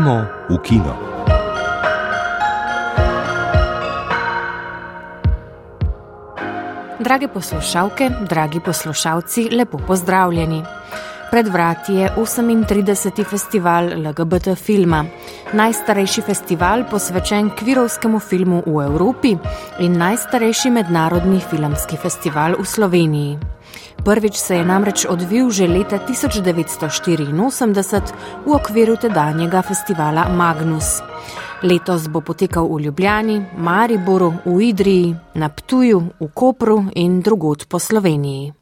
Gremo v kino. Drage poslušalke, dragi poslušalci, lepo pozdravljeni. Pred vrati je 38. festival LGBT filma, najstarejši festival posvečen kvirovskemu filmu v Evropi in najstarejši mednarodni filmski festival v Sloveniji. Prvič se je namreč odvil že leta 1984 v okviru tedanjega festivala Magnus. Letos bo potekal v Ljubljani, Mariboru, v Idriji, na Ptuju, v Kopru in drugod po Sloveniji.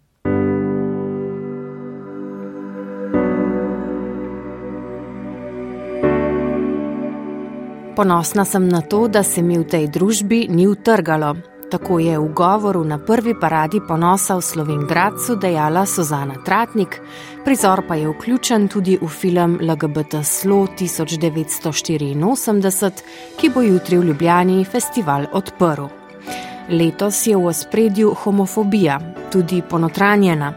Ponosna sem na to, da se mi v tej družbi ni utrgalo. Tako je v govoru na prvi paradi ponosa v Slovengradcu dejala Suzana Tratnik, prizor pa je vključen tudi v film LGBT Slo 1984, ki bo jutri v Ljubljani festival odprl. Letos je v ospredju homofobija, tudi ponotranjena.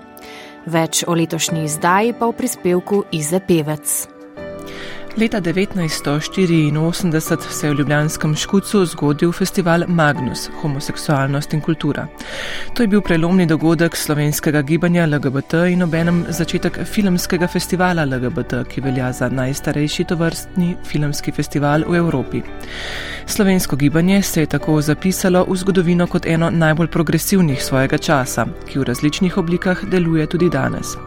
Več o letošnji izdaji pa v prispevku Ize Pevec. Leta 1984 se je v Ljubljanskem Škucu zgodil festival Magnus – homoseksualnost in kultura. To je bil prelomni dogodek slovenskega gibanja LGBT in obenem začetek filmskega festivala LGBT, ki velja za najstarejši tovrstni filmski festival v Evropi. Slovensko gibanje se je tako zapisalo v zgodovino kot eno najbolj progresivnih svojega časa, ki v različnih oblikah deluje tudi danes.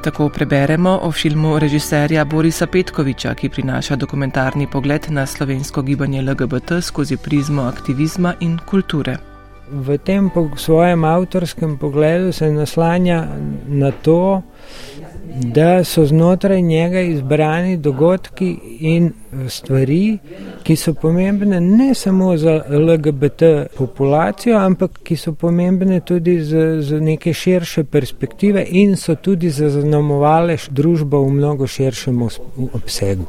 Tako preberemo o filmu režiserja Borisa Petkoviča, ki prinaša dokumentarni pogled na slovensko gibanje LGBT skozi prizmo aktivizma in kulture. V tem svojem avtorskem pogledu se naslanja na to, da so znotraj njega izbrani dogodki in stvari, ki so pomembne ne samo za LGBT populacijo, ampak ki so pomembne tudi z, z neke širše perspektive in so tudi zaznamovale družbo v mnogo širšem obsegu.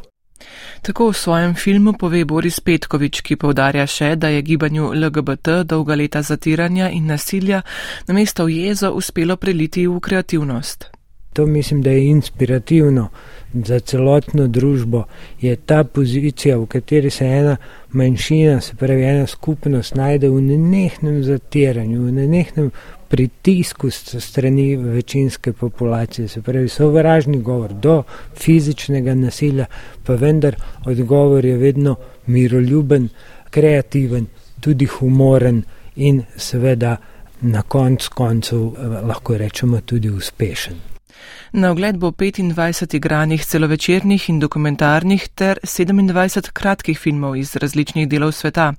Tako v svojem filmu pove Boris Petkovič, ki povdarja še, da je gibanju LGBT dolga leta zatiranja in nasilja namesto v jezo uspelo preliti v kreativnost. To mislim, da je inspirativno za celotno družbo. Je ta pozicija, v kateri se ena manjšina, se pravi ena skupnost, najde v nenehnem zatiranju, v nenehnem pritisku strani večinske populacije, se pravi sovražni govor do fizičnega nasilja, pa vendar odgovor je vedno miroljuben, kreativen, tudi humoren in seveda na koncu koncev eh, lahko rečemo tudi uspešen. Na ogled bo 25 igranih celovečernih in dokumentarnih ter 27 kratkih filmov iz različnih delov sveta.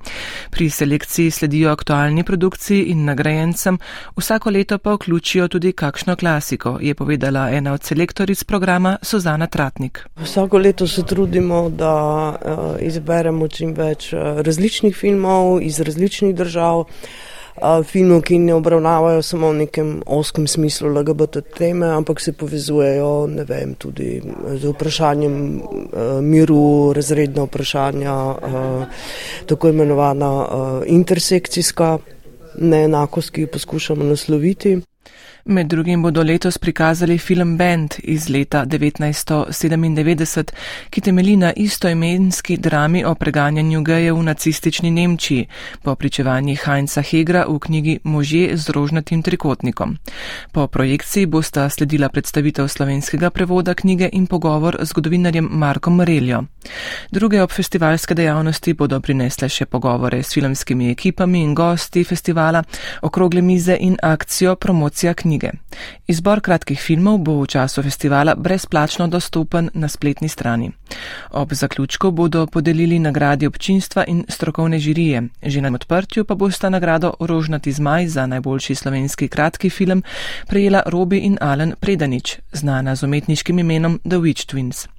Pri selekciji sledijo aktualni produkciji in nagrajencem, vsako leto pa vključijo tudi kakšno klasiko, je povedala ena od selektoric programa Suzana Tratnik. Vsako leto se trudimo, da uh, izberemo čim več uh, različnih filmov iz različnih držav filmov, ki ne obravnavajo samo v nekem oskem smislu LGBT teme, ampak se povezujejo vem, tudi z vprašanjem miru, razredna vprašanja, tako imenovana intersekcijska neenakost, ki jo poskušamo nasloviti. Med drugim bodo letos prikazali film Band iz leta 1997, ki temeli na istoimenski drami o preganjanju gejev v nacistični Nemčiji, po pričevanji Heinza Hegra v knjigi Možje z rožnatim trikotnikom. Po projekciji bosta sledila predstavitev slovenskega prevoda knjige in pogovor z zgodovinarjem Markom Mareljo. Druge ob festivalske dejavnosti bodo prinesle še pogovore s filmskimi ekipami in gosti festivala, okrogle mize in akcijo promocija knjige knjige. Izbor kratkih filmov bo v času festivala brezplačno dostopen na spletni strani. Ob zaključku bodo podelili nagradi občinstva in strokovne žirije. Že na odprtju pa bosta nagrado Rožnati zmaj za najboljši slovenski kratki film prejela Robi in Alen Predanič, znana z umetniškim imenom The Witch Twins.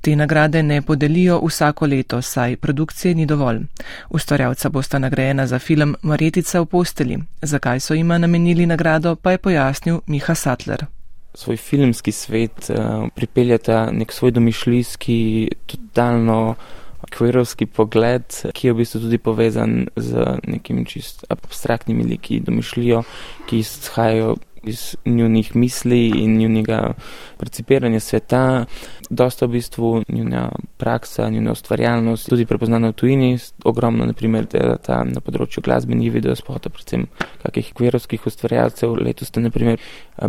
Te nagrade ne podelijo vsako leto, saj produkcije ni dovolj. Ustvarjalca bosta nagrajena za film Marjetica v posteli. Zakaj so jima namenili nagrado, pa je pojasnil Miha Sattler. Svoj filmski svet uh, pripeljata nek svoj domišljijski, totalno kvirovski pogled, ki je v bistvu tudi povezan z nekimi čist abstraktnimi liki, domišljijo, ki izhajajo iz njunih misli in njunega percipiranja sveta. Dosta v bistvu njuna praksa, njuna ustvarjalnost, tudi prepoznana v tujini, ogromno, naprimer, delata na področju glasbenih videospotov, predvsem kakih kverovskih ustvarjalcev. Letos sta, naprimer,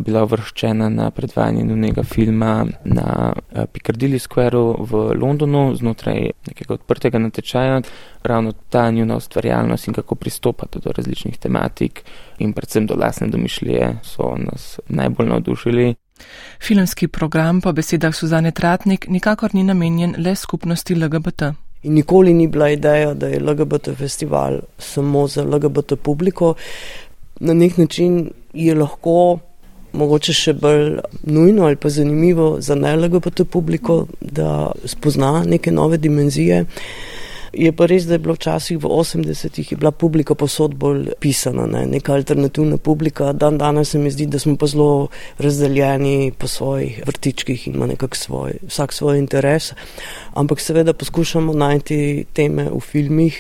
bila uvrščena na predvajanje njunega filma na Piccadilly Square v Londonu znotraj nekega odprtega natečaja. Ravno ta njuna ustvarjalnost in kako pristopata do različnih tematik in predvsem do lasne domišljije so nas najbolj navdušili. Filmski program po besedah Suzane Tratnik nikakor ni namenjen le skupnosti LGBT. In nikoli ni bila ideja, da je LGBT festival samo za LGBT publiko. Na nek način je lahko mogoče še bolj nujno ali pa zanimivo za ne LGBT publiko, da spozna neke nove dimenzije. Je pa res, da je bilo včasih v 80-ih bila publika posod bolj pisana, ne? neka alternativna publika. Dan danes se mi zdi, da smo pa zelo razdeljeni po svojih vrtičkih in ima nekak svoj, vsak svoj interes. Ampak seveda poskušamo najti teme v filmih,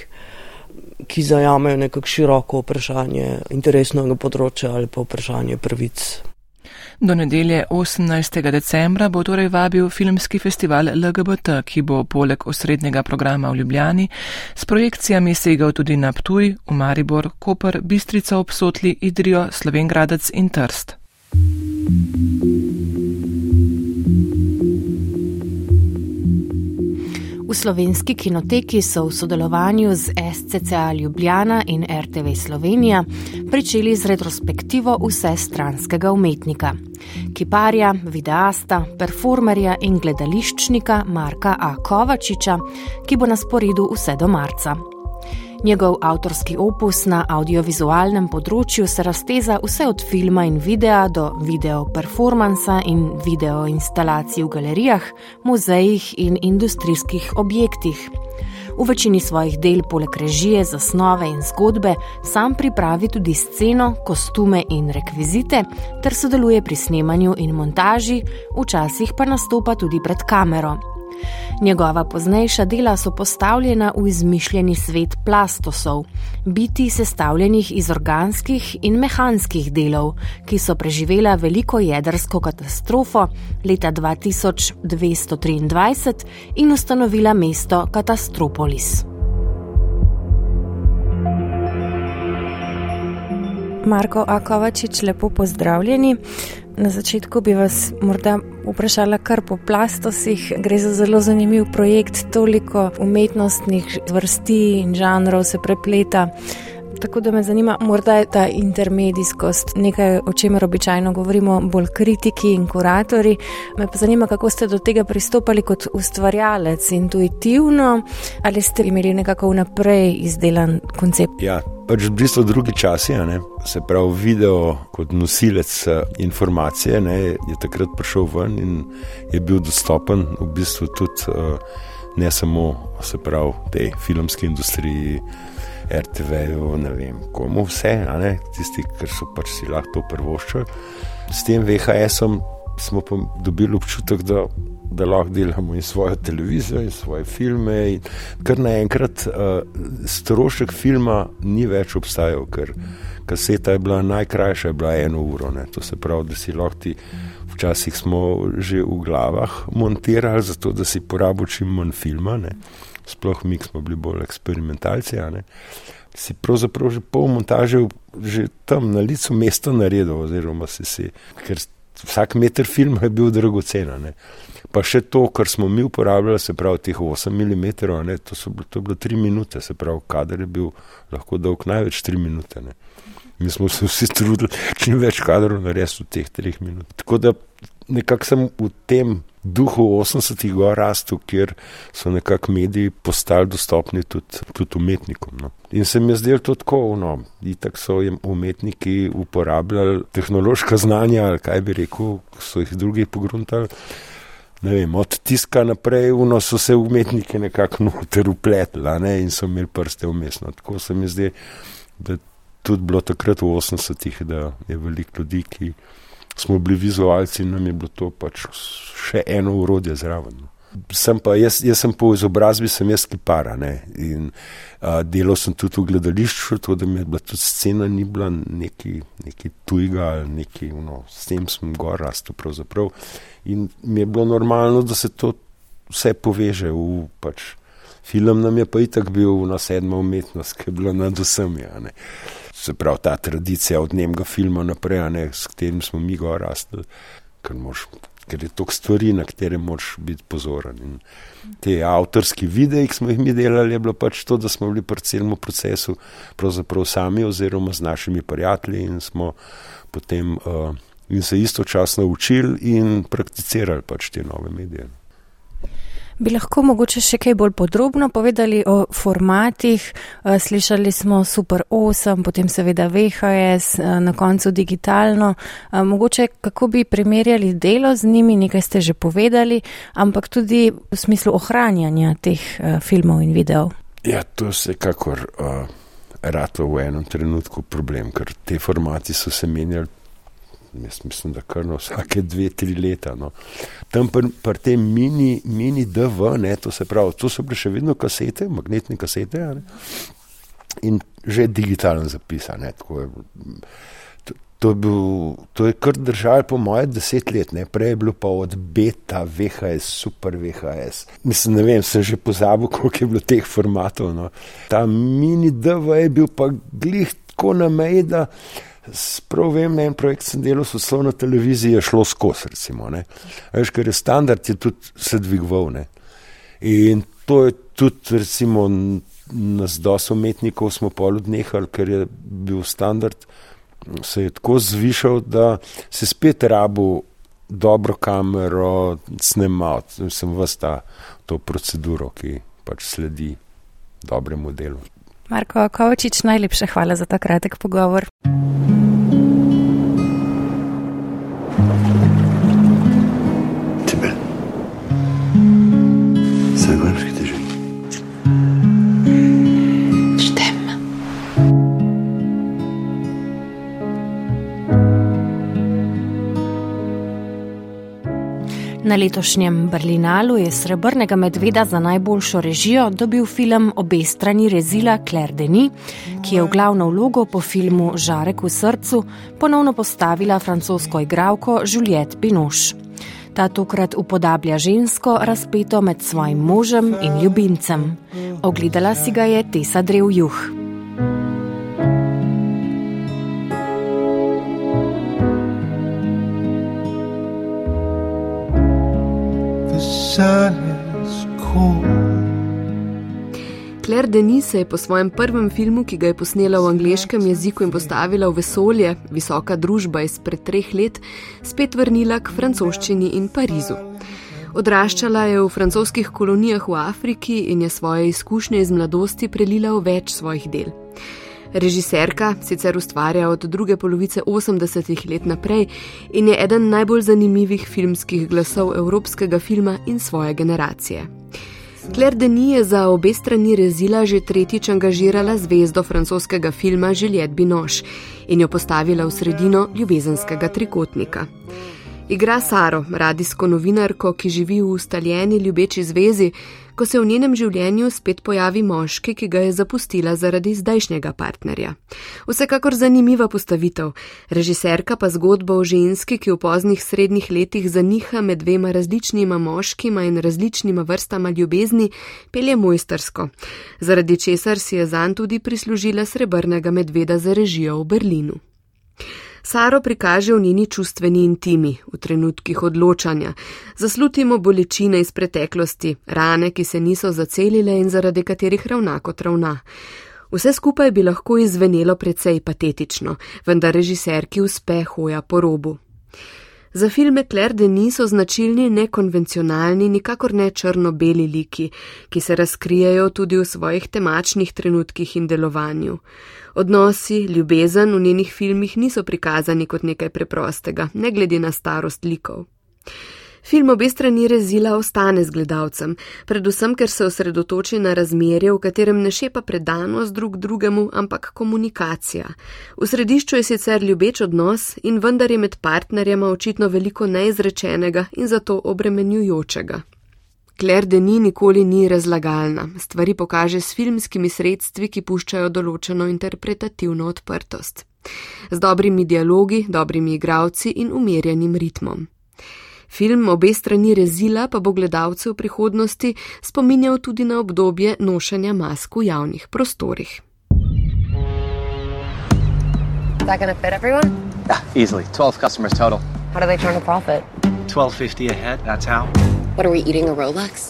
ki zajamejo nekak široko vprašanje interesnega področja ali pa vprašanje pravic. Do nedelje 18. decembra bo torej vabil filmski festival LGBT, ki bo poleg osrednjega programa v Ljubljani s projekcijami segal tudi na Ptuj, v Maribor, Koper, Bistrica ob Sotli, Idrijo, Slovengradec in Trst. V slovenski kinoteki so v sodelovanju z SCCA Ljubljana in RTV Slovenija pričeli z retrospektivo vse stranskega umetnika. Kiparja, videasta, performerja in gledališčnika Marka A. Kovačiča, ki bo na sporedu vse do marca. Njegov avtorski opus na audiovizualnem področju se razteza vse od filma in videa do video performansa in video instalacij v galerijah, muzejih in industrijskih objektih. V večini svojih del poleg režije, zasnove in zgodbe sam pripravi tudi sceno, kostume in rekvizite ter sodeluje pri snemanju in montaži, včasih pa nastopa tudi pred kamero. Njegova poznejša dela so postavljena v izmišljeni svet plastosov, biti sestavljenih iz organskih in mehanskih delov, ki so preživela veliko jedrsko katastrofo leta 2223 in ustanovila mesto Katastropolis. Marko Akovačič, lepo pozdravljeni. Na začetku bi vas morda vprašala kar po plastosih. Gre za zelo zanimiv projekt, toliko umetnostnih vrsti in žanrov se prepleta. Tako da me zanima, morda je ta intermedijskost nekaj, o čemer običajno govorimo, bolj kritiki in kuratori. Me pa zanima, kako ste do tega pristopali kot ustvarjalec, intuitivno ali ste imeli nekako vnaprej izdelan koncept. Ja, pač v bistvu drugi časi, se pravi, video kot nosilec eh, informacije ne, je takrat prišel ven in je bil dostopen v bistvu tudi eh, ne samo se pravi tej filmski industriji. RTV-ju, ne vem, komu vse, ne, tisti, ki so pač si lahko to prvoščili. S tem VHS-om smo pa dobili občutek, da, da lahko delamo in svojo televizijo, in svoje filme. In kar naenkrat uh, strošek filma ni več obstajal, ker kaseta je bila najkrajša, je bila eno uro. Ne. To se pravi, da si lahko ti. Včasih smo že v glavah montirali, zato da si porabo čim manj filma. Ne sploh mi smo bili bolj eksperimentalci. Si pravzaprav že pol montaže že tam na licu mesta naredil, oziroma si si, ker vsak meter filma je bil dragocen. Pa še to, kar smo mi uporabljali, se pravi, teh 8 mm, ne, to, so, to je bilo 3 minute, se pravi, kader je bil lahko dolg največ 3 minute. Ne. Mi smo se vsi trudili, čim več kadrov narediti v teh 3 minutah. Tako da nekako sem v tem duhu 80-ih gor rastel, kjer so nekako mediji postali dostopni tudi, tudi umetnikom. No. In se mi je zdelo to tako, no, itak so jim umetniki uporabljali tehnološka znanja, ali kaj bi rekel, so jih drugi pogruntali. Vem, od tiska naprej uno, so se umetniki nekako noter upletli ne, in so imeli prste umestno. Tako se mi zdi, da tudi bilo takrat v 80-ih, da je veliko ljudi, ki smo bili vizualci in nam je bilo to pač še eno urodje zraven. Sem pa, jaz, jaz sem po izobrazbi, sem jaz kipara. Ne? In uh, delal sem tudi v gledališču, to da mi je bila tudi scena, ni bila nekaj tujega ali nekaj, no, s tem sem gor rastel pravzaprav. In mi je bilo normalno, da se to vse poveže v pač. Film nam je pa itak bil na sedmo umetnost, ki je bila nad vsemi. Se pravi, ta tradicija od njega filma naprej, ne, s katerim smo mi gor rasli, ker moš ker je toliko stvari, na katere moraš biti pozoren. In te avtorski videi, ki smo jih mi delali, je bilo pač to, da smo bili pri celem procesu pravzaprav sami oziroma z našimi prijatelji in smo potem uh, in se istočasno učili in prakticirali pač te nove medije. Bi lahko mogoče še kaj bolj podrobno povedali o formatih? Eh, slišali smo Super 8, potem seveda VHS, eh, na koncu digitalno. Eh, mogoče kako bi primerjali delo z njimi, nekaj ste že povedali, ampak tudi v smislu ohranjanja teh filmov in videov. Ja, to se kakor uh, rato v enem trenutku problem, ker te formati so se menjali jaz mislim, da kar na vsake dve, tri leta. No. Tam pri pr tem mini, mini DV, ne, to se pravi, to so bile še vedno kasete, magnetne kasete ne, in že digitalno zapisane. To, to, to je kar držalo po moje deset let, ne. prej je bilo pa od beta, VHS, super VHS. Mislim, ne vem, sem že pozabil, koliko je bilo teh formatov. No. Ta mini DV je bil pa glih tako na meji, da Prav vem, en projekt sem delal s slovno televizijo, je šlo skozi, recimo. Veš, ker je standard, je tudi se dvigoval. In to je tudi, recimo, nas dos umetnikov smo pol odnehali, ker je bil standard, se je tako zvišal, da se spet rabu dobro kamero snemati, sem vsta to proceduro, ki pač sledi dobremu delu. Marko Kovačič, najlepša hvala za ta kratek pogovor. Na letošnjem Berlinalu je srebrnega medveda za najboljšo režijo dobil film Obe strani rezila Claire Denis, ki je v glavno vlogo po filmu Žarek v srcu ponovno postavila francosko igralko Juliette Binoche. Ta tokrat upodablja žensko, razpeto med svojim možem in ljubimcem. Ogledala si ga je Tesa Drev Juh. Claire Denis se je po svojem prvem filmu, ki ga je posnela v angleškem jeziku in postavila v vesolje, visoka družba izpred treh let, spet vrnila k francoščini in Parizu. Odraščala je v francoskih kolonijah v Afriki in je svoje izkušnje iz mladosti prelila v več svojih del. Režiserka sicer ustvarja od druge polovice 80-ih let naprej in je eden najbolj zanimivih filmskih glasov evropskega filma in svoje generacije. Claire Denis je za obe strani rezila že tretjič angažirala zvezdo francoskega filma Juliette Binoche in jo postavila v sredino ljubezenskega trikotnika. Igra Saro, radijsko novinarko, ki živi v ustaljeni ljubeči zvezi, ko se v njenem življenju spet pojavi moški, ki ga je zapustila zaradi zdajšnjega partnerja. Vsekakor zanimiva postavitev, režiserka pa zgodbo o ženski, ki v poznih srednjih letih zaniha med dvema različnima moškima in različnima vrstama ljubezni, pelje mojstersko, zaradi česar si je zanj tudi prislužila srebrnega medveda za režijo v Berlinu. Saro prikaže v njeni čustveni intimi, v trenutkih odločanja, zaslutimo bolečine iz preteklosti, rane, ki se niso zacelile in zaradi katerih ravna kot ravna. Vse skupaj bi lahko izvenelo precej patetično, vendar režiserki uspe hoja po robu. Za filme Claire Denis so značilni nekonvencionalni, nikakor ne črno-beli liki, ki se razkrijajo tudi v svojih temačnih trenutkih in delovanju. Odnosi, ljubezen v njenih filmih niso prikazani kot nekaj preprostega, ne glede na starost likov. Film obe strani rezila ostane z gledalcem, predvsem ker se osredotoči na razmerje, v katerem ne šepa predanost drug drugemu, ampak komunikacija. V središču je sicer ljubeč odnos in vendar je med partnerjema očitno veliko neizrečenega in zato obremenjujočega. Claire Denis nikoli ni razlagalna, stvari pokaže s filmskimi sredstvi, ki puščajo določeno interpretativno odprtost. Z dobrimi dialogi, dobrimi igravci in umirjenim ritmom. Film obe strani rezila pa bo gledalce v prihodnosti spominjal tudi na obdobje nošenja mask v javnih prostorih. Is that to fit everyone? Yeah, easily. 12 customers total. How do they turn a profit? 12.50 a head, that's how. What are we eating a Rolex?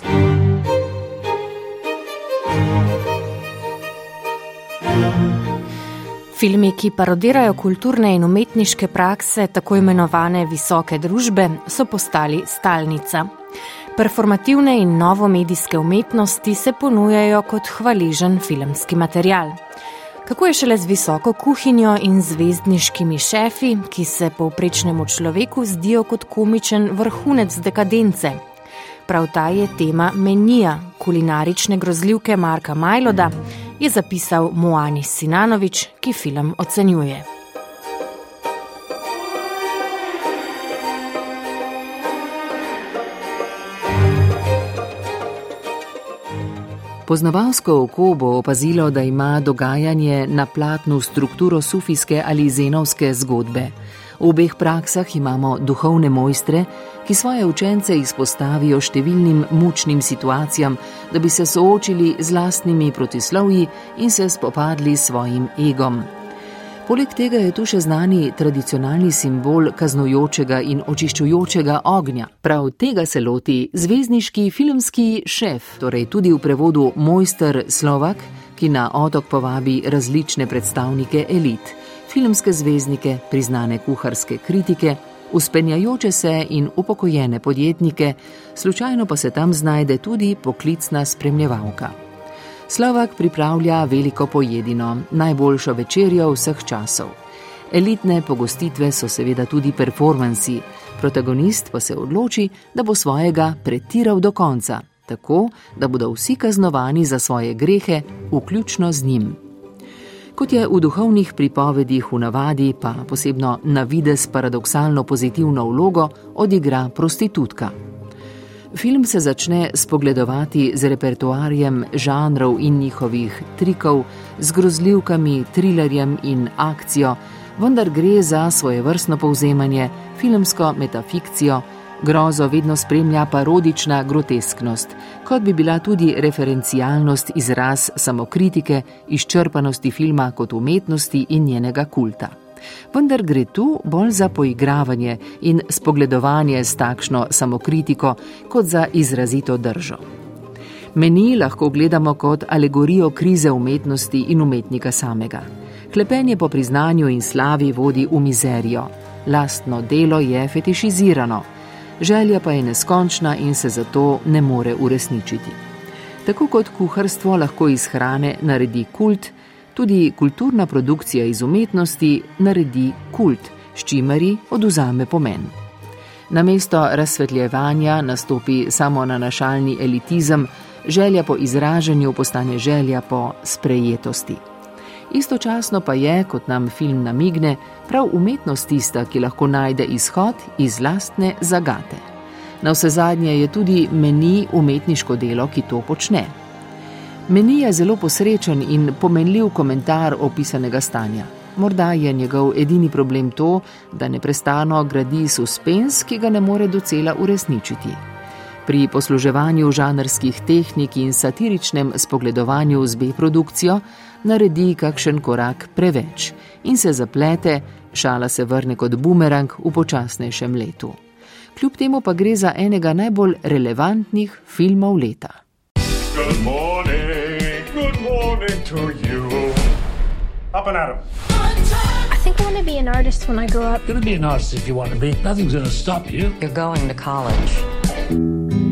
Filmi, ki parodirajo kulturne in umetniške prakse tako imenovane visoke družbe, so postali stalnica. Performativne in novomedijske umetnosti se ponujajo kot hvaležen filmski material. Kako je šele z visoko kuhinjo in zvezdniškimi šefi, ki se povprečnemu človeku zdijo kot komičen vrhunec dekadence? Prav ta je tema menija kulinarične grozljivke Marka Majloda, je zapisal Moani Sinanovič, ki film ocenjuje. Poznavalsko oko bo opazilo, da ima dogajanje na platnu strukturo sufijske ali zenovske zgodbe. V obeh praksah imamo duhovne mojstre, ki svoje učence izpostavijo številnim mučnim situacijam, da bi se soočili z lastnimi protislovji in se spopadli s svojim egom. Poleg tega je tu še znani tradicionalni simbol kaznujočega in očiščujočega ognja. Prav tega se loti zvezdniški filmski šef, torej tudi v prevodu mojster Slovak, ki na otok povabi različne predstavnike elit, filmske zvezdnike, priznane kuharske kritike, uspenjajoče se in upokojene podjetnike, slučajno pa se tam znajde tudi poklicna spremljevalka. Slovak pripravlja veliko pojedino, najboljšo večerjo vseh časov. Elitne pogostitve so seveda tudi performansi, protagonist pa se odloči, da bo svojega pretiral do konca, tako da bodo vsi kaznovani za svoje grehe, vključno z njim. Kot je v duhovnih pripovedih v navadi, pa posebno na vides paradoksalno pozitivno vlogo odigra prostitutka. Film se začne spogledovati z repertoarjem žanrov in njihovih trikov, z grozljivkami, trilerjem in akcijo, vendar gre za svoje vrstno povzemanje, filmsko metafikcijo, grozo vedno spremlja parodična grotesknost, kot bi bila tudi referencialnost izraz samokritike, izčrpanosti filma kot umetnosti in njenega kulta vendar gre tu bolj za poigravanje in spogledovanje s takšno samokritiko, kot za izrazito držo. Meni lahko gledamo kot alegorijo krize umetnosti in umetnika samega. Klepenje po priznanju in slavi vodi v mizerijo, lastno delo je fetišizirano, želja pa je neskončna in se zato ne more uresničiti. Tako kot kuharstvo lahko iz hrane naredi kult, tudi kulturna produkcija iz umetnosti naredi kult, s čimeri oduzame pomen. Namesto razsvetljevanja nastopi samo nanašalni elitizem, želja po izražanju postane želja po sprejetosti. Istočasno pa je, kot nam film namigne, prav umetnost tista, ki lahko najde izhod iz lastne zagate. Na vse zadnje je tudi meni umetniško delo, ki to počne. Meni je zelo posrečen in pomenljiv komentar opisanega stanja. Morda je njegov edini problem to, da neprestano gradi suspens, ki ga ne more docela uresničiti. Pri posluževanju žanrskih tehnik in satiričnem spogledovanju z B-produkcijo naredi kakšen korak preveč in se zaplete, šala se vrne kot bumerang v počasnejšem letu. Kljub temu pa gre za enega najbolj relevantnih filmov leta. Good morning morning to you. Up and at 'em. I think I want to be an artist when I grow up. You're going to be an artist if you want to be. Nothing's going to stop you. You're going to college.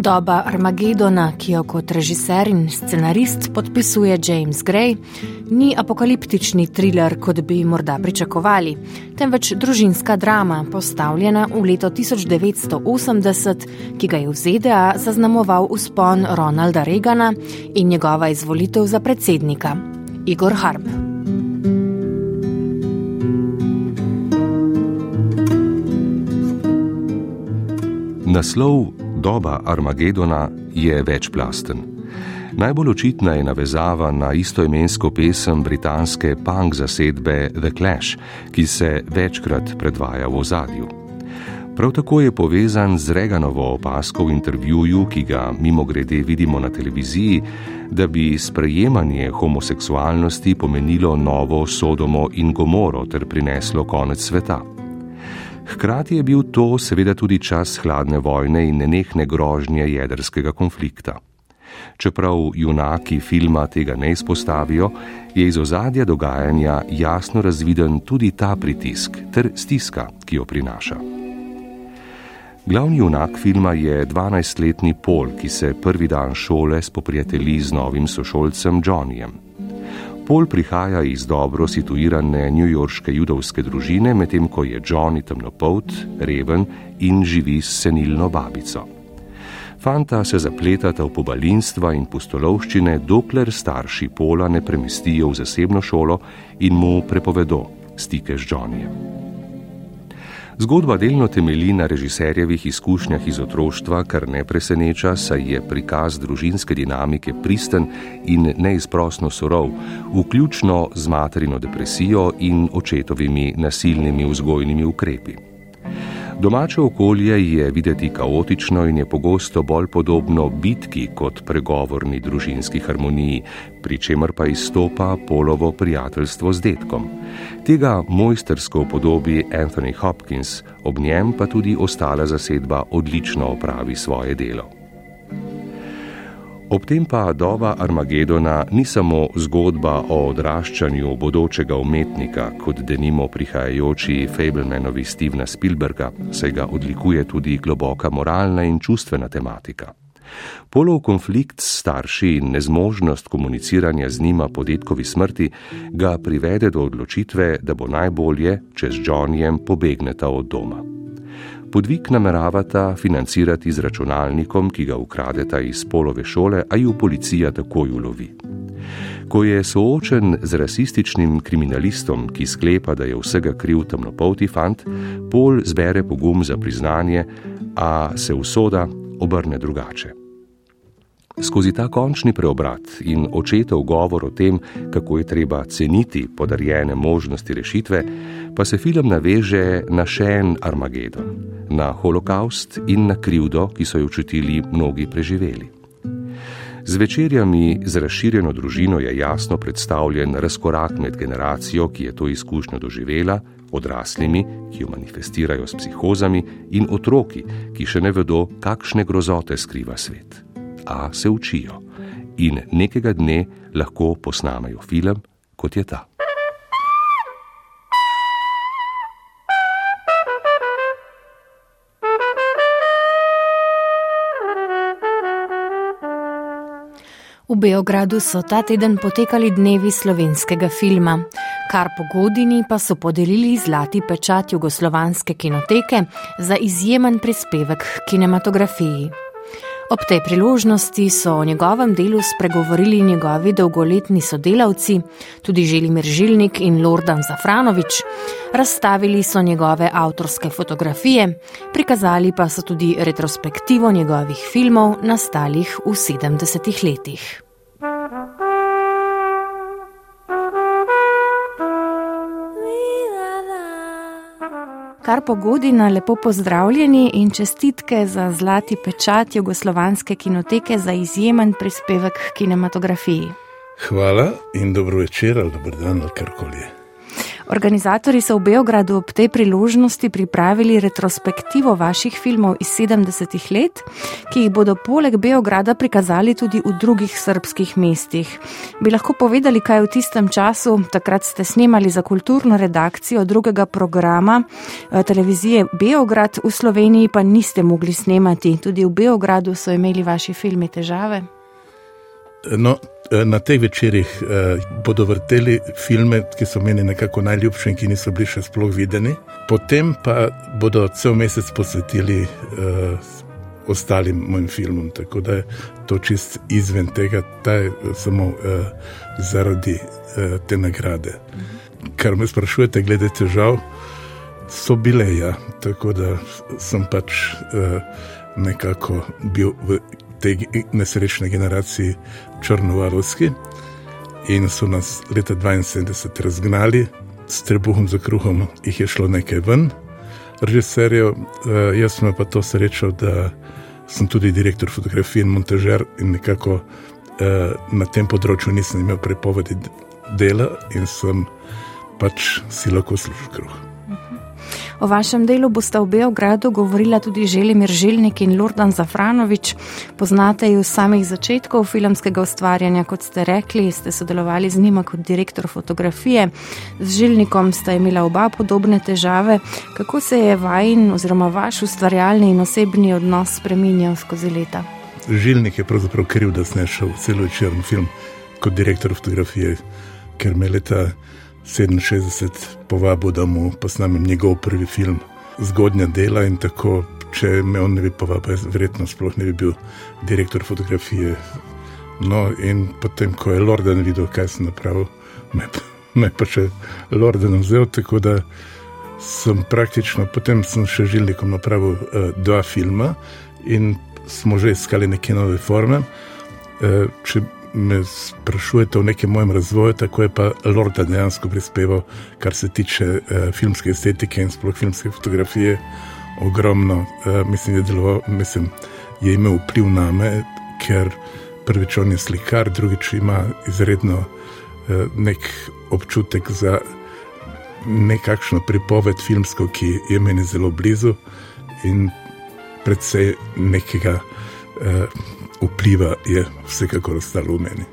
Doba Armagedona, ki jo kot režiser in scenarist podpisuje James Gray, ni apokaliptični thriller, kot bi morda pričakovali, temveč družinska drama, postavljena v leto 1980, ki ga je v ZDA zaznamoval uspon Ronalda Reagana in njegova izvolitev za predsednika Igor Harp. Naslov Doba Armagedona je večplasten. Najbolj očitna je navezava na istoimensko pesem britanske punk zasedbe The Clash, ki se večkrat predvaja v ozadju. Prav tako je povezan z Reganovo opasko v intervjuju, ki ga mimo grede vidimo na televiziji, da bi sprejemanje homoseksualnosti pomenilo novo Sodomo in Gomoro ter prineslo konec sveta. Hkrati je bil to seveda tudi čas hladne vojne in nenehne grožnje jedrskega konflikta. Čeprav junaki filma tega ne izpostavijo, je iz ozadja dogajanja jasno razviden tudi ta pritisk ter stiska, ki jo prinaša. Glavni junak filma je 12-letni Pol, ki se prvi dan šole spoprijatelji z novim sošolcem Johnnyjem. Pol prihaja iz dobro situirane newyorške judovske družine, medtem ko je Johnny temnopolt, reven in živi s senilno babico. Fanta se zapletata v pobalinstva in pustolovščine, dokler starši Pola ne premestijo v zasebno šolo in mu prepovedo stike z Johnnyjem. Zgodba delno temelji na režiserjevih izkušnjah iz otroštva, kar ne preseneča, saj je prikaz družinske dinamike pristen in neizprostno surov, vključno z materino depresijo in očetovimi nasilnimi vzgojnimi ukrepi. Domače okolje je videti kaotično in je pogosto bolj podobno bitki kot pregovorni družinski harmoniji, pri čemer pa izstopa polovo prijateljstvo z detkom. Tega mojstersko podobi Anthony Hopkins, ob njem pa tudi ostala zasedba odlično opravi svoje delo. Ob tem pa doba Armagedona ni samo zgodba o odraščanju bodočega umetnika, kot denimo prihajajoči Fablemanovi Stevena Spielberga, saj ga odlikuje tudi globoka moralna in čustvena tematika. Polov konflikt s starši in nezmožnost komuniciranja z njima po detkovi smrti ga privede do odločitve, da bo najbolje, če z Johnnyjem pobegneta od doma. Podvig nameravata financirati z računalnikom, ki ga ukradeta iz polove šole, a ju policija takoj ulovi. Ko je soočen z rasističnim kriminalistom, ki sklepa, da je vsega kriv temnopolti fant, Pol zbere pogum za priznanje, a se usoda obrne drugače. Skozi ta končni preobrat in očetov govor o tem, kako je treba ceniti podarjene možnosti rešitve, pa se film naveže na še en Armagedon, na holokaust in na krivdo, ki so jo čutili mnogi preživeli. Z večerjami z razširjeno družino je jasno predstavljen razkorak med generacijo, ki je to izkušnjo doživela, odraslimi, ki jo manifestirajo s psihozami, in otroki, ki še ne vedo, kakšne grozote skriva svet. A se učijo in nekega dne lahko posnamejo film, kot je ta. V Beogradu so ta teden potekali dnevi slovenskega filma. Kar po godini pa so podelili zlati pečat jugoslovanske kinoteke za izjemen prispevek k kinematografiji. Ob tej priložnosti so o njegovem delu spregovorili njegovi dolgoletni sodelavci, tudi Želimir Žilnik in Lordan Zafranovič. Razstavili so njegove avtorske fotografije, prikazali pa so tudi retrospektivo njegovih filmov, nastalih v 70-ih letih. Kar pogodina, lepo pozdravljeni in čestitke za zlati pečat Jugoslovanske kinoteke za izjemen prispevek k kinematografiji. Hvala in dobro večer ali dobro dan ali karkoli je. Organizatori so v Beogradu ob tej priložnosti pripravili retrospektivo vaših filmov iz 70-ih let, ki jih bodo poleg Beograda prikazali tudi v drugih srpskih mestih. Bi lahko povedali, kaj v tistem času, takrat ste snemali za kulturno redakcijo drugega programa eh, televizije Beograd, v Sloveniji pa niste mogli snemati. Tudi v Beogradu so imeli vaši filmi težave. No, Eh, na teh večerjih eh, bodo vrteli filme, ki so meni nekako najljubši in ki niso bili še sploh videni. Potem pa bodo cel mesec posvetili eh, ostalim mojim filmom. Tako da je to čist izven tega, da je samo eh, zaradi eh, te nagrade. Kar me sprašujete, glede težav, so bile ja. Tako da sem pač. Eh, nekako bil v tej nesrečni generaciji črnovalovski in so nas leta 72 razgnali, s trebuhom za kruhom jih je šlo nekaj ven, režiserjev, eh, jaz sem pa to srečo, da sem tudi direktor fotografije in montažer in nekako eh, na tem področju nisem imel prepovedi dela in sem pač si lahko služil kruh. O vašem delu boste v Beogradu govorila tudi Želimir Žilnik in Lordan Zafranovič. Poznate ju samih začetkov filmskega ustvarjanja, kot ste rekli, ste sodelovali z njima kot direktor fotografije. Z Žilnikom sta imela oba podobne težave. Kako se je vajn oziroma vaš ustvarjalni in osebni odnos spreminjal skozi leta? Žilnik je pravzaprav kriv, da sem šel celo črn film kot direktor fotografije, ker me leta 67 povabil, da mu posnamem njegov prvi film, zgodnja dela in tako, če me on ne bi povabil, verjetno sploh ne bi bil direktor fotografije. No, in potem, ko je Lorden videl, kaj sem napravil, me, me pa še Lorden vzel, tako da sem praktično, potem sem še žilnikom napravil uh, dva filma in smo že iskali neke nove forme. Uh, me sprašujete o nekem mojem razvoju, tako je pa Lorda dejansko prispeval, kar se tiče uh, filmske estetike in sploh filmske fotografije, ogromno. Uh, mislim, je, deloval, mislim, je imel vpliv na me, ker prvič on je slikar, drugič ima izredno uh, nek občutek za nekakšno pripoved filmsko, ki je meni zelo blizu in predvsej nekega. Uh, vpliva, je vsekakor ostalo v meni.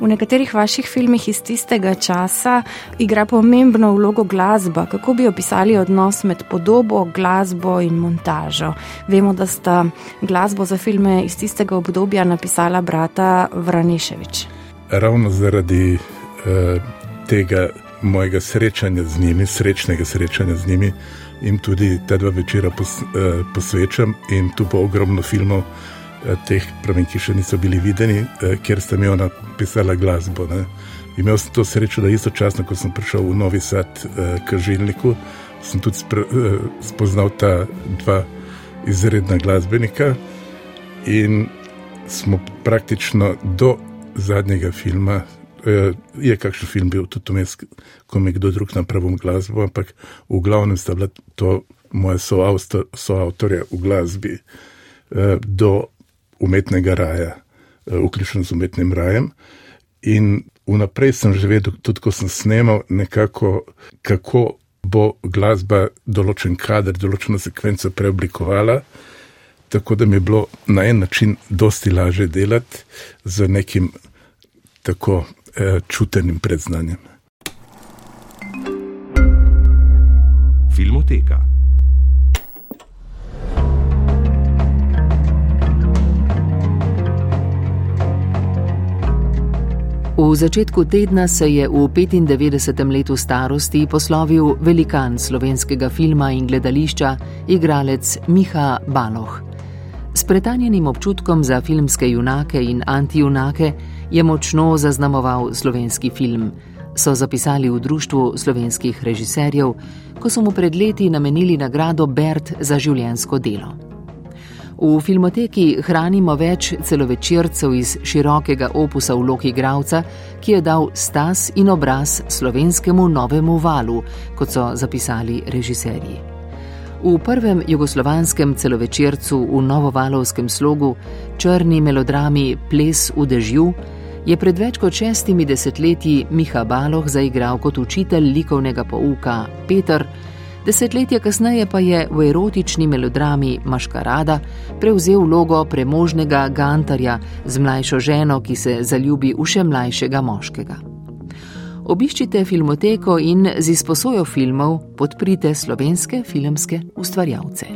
V nekaterih vaših filmih iz tistega časa igra pomembno vlogo glasba. Kako bi opisali odnos med podobo, glasbo in montažo? Vemo, da sta glasbo za filme iz tistega obdobja napisala brata Vraniševič. Ravno zaradi uh, tega mojega srečanja z njimi, srečnega srečanja z njimi, jim tudi ta dva večera pos, uh, posvečam in tu bo ogromno filmov. Eh, teh pravi, ki še niso bili videni, eh, kjer sta mi ona pisala glasbo. Ne. Imel sem to srečo, da istočasno, ko sem prišel v Novi Sad eh, k Žilniku, sem tudi spoznal ta dva izredna glasbenika in smo praktično do zadnjega filma. Je kakšen film bil tudi vmes, ko mi je kdo drug napravil glasbo, ampak v glavnem sta bila to moja soavtorja v glasbi do umetnega raja, eh, vključno z umetnim rajem. In vnaprej sem že vedel, tudi ko sem snemal, nekako, kako bo glasba določen kader, določeno sekvenco preoblikovala. Tako da mi je bilo na en način dosti lažje delati z nekim tako eh, čutenim predznanjem. Filmoteka. V začetku tedna se je v 95. letu starosti poslovil velikan slovenskega filma in gledališča, igralec Miha Baloh. S pretanjenim občutkom za filmske junake in antijunake je močno zaznamoval slovenski film, so zapisali v Društvu slovenskih režiserjev, ko so mu pred leti namenili nagrado Bert za življensko delo. V filmoteki hranimo več celovečercev iz širokega opusa vlog igravca, ki je dal stas in obraz slovenskemu novemu valu, kot so zapisali režiserji. V prvem jugoslovanskem celovečercu v novovalovskem slogu, črni melodrami Ples v dežju, je pred več kot šestimi desetletji Miha Baloh zaigral kot učitelj likovnega pouka Peter. Desetletje kasneje pa je v erotični melodrami Maškarada prevzel vlogo premožnega Gantarja z mlajšo ženo, ki se zaljubi v še mlajšega moškega. Obiščite filmoteko in z izposojo filmov podprite slovenske filmske ustvarjalce.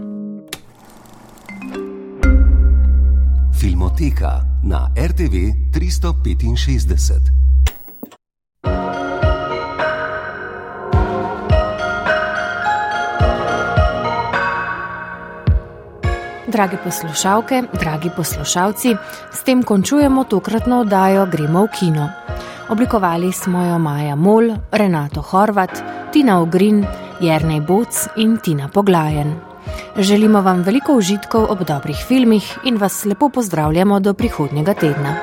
Filmoteka na RTV 365. Dragi poslušalke, dragi poslušalci, s tem končujemo tokratno oddajo Gremo v kino. Oblikovali smo jo Maja Mol, Renato Horvat, Tina Ogrin, Jrnej Boc in Tina Poglajen. Želimo vam veliko užitkov ob dobrih filmih in vas lepo pozdravljamo do prihodnjega tedna.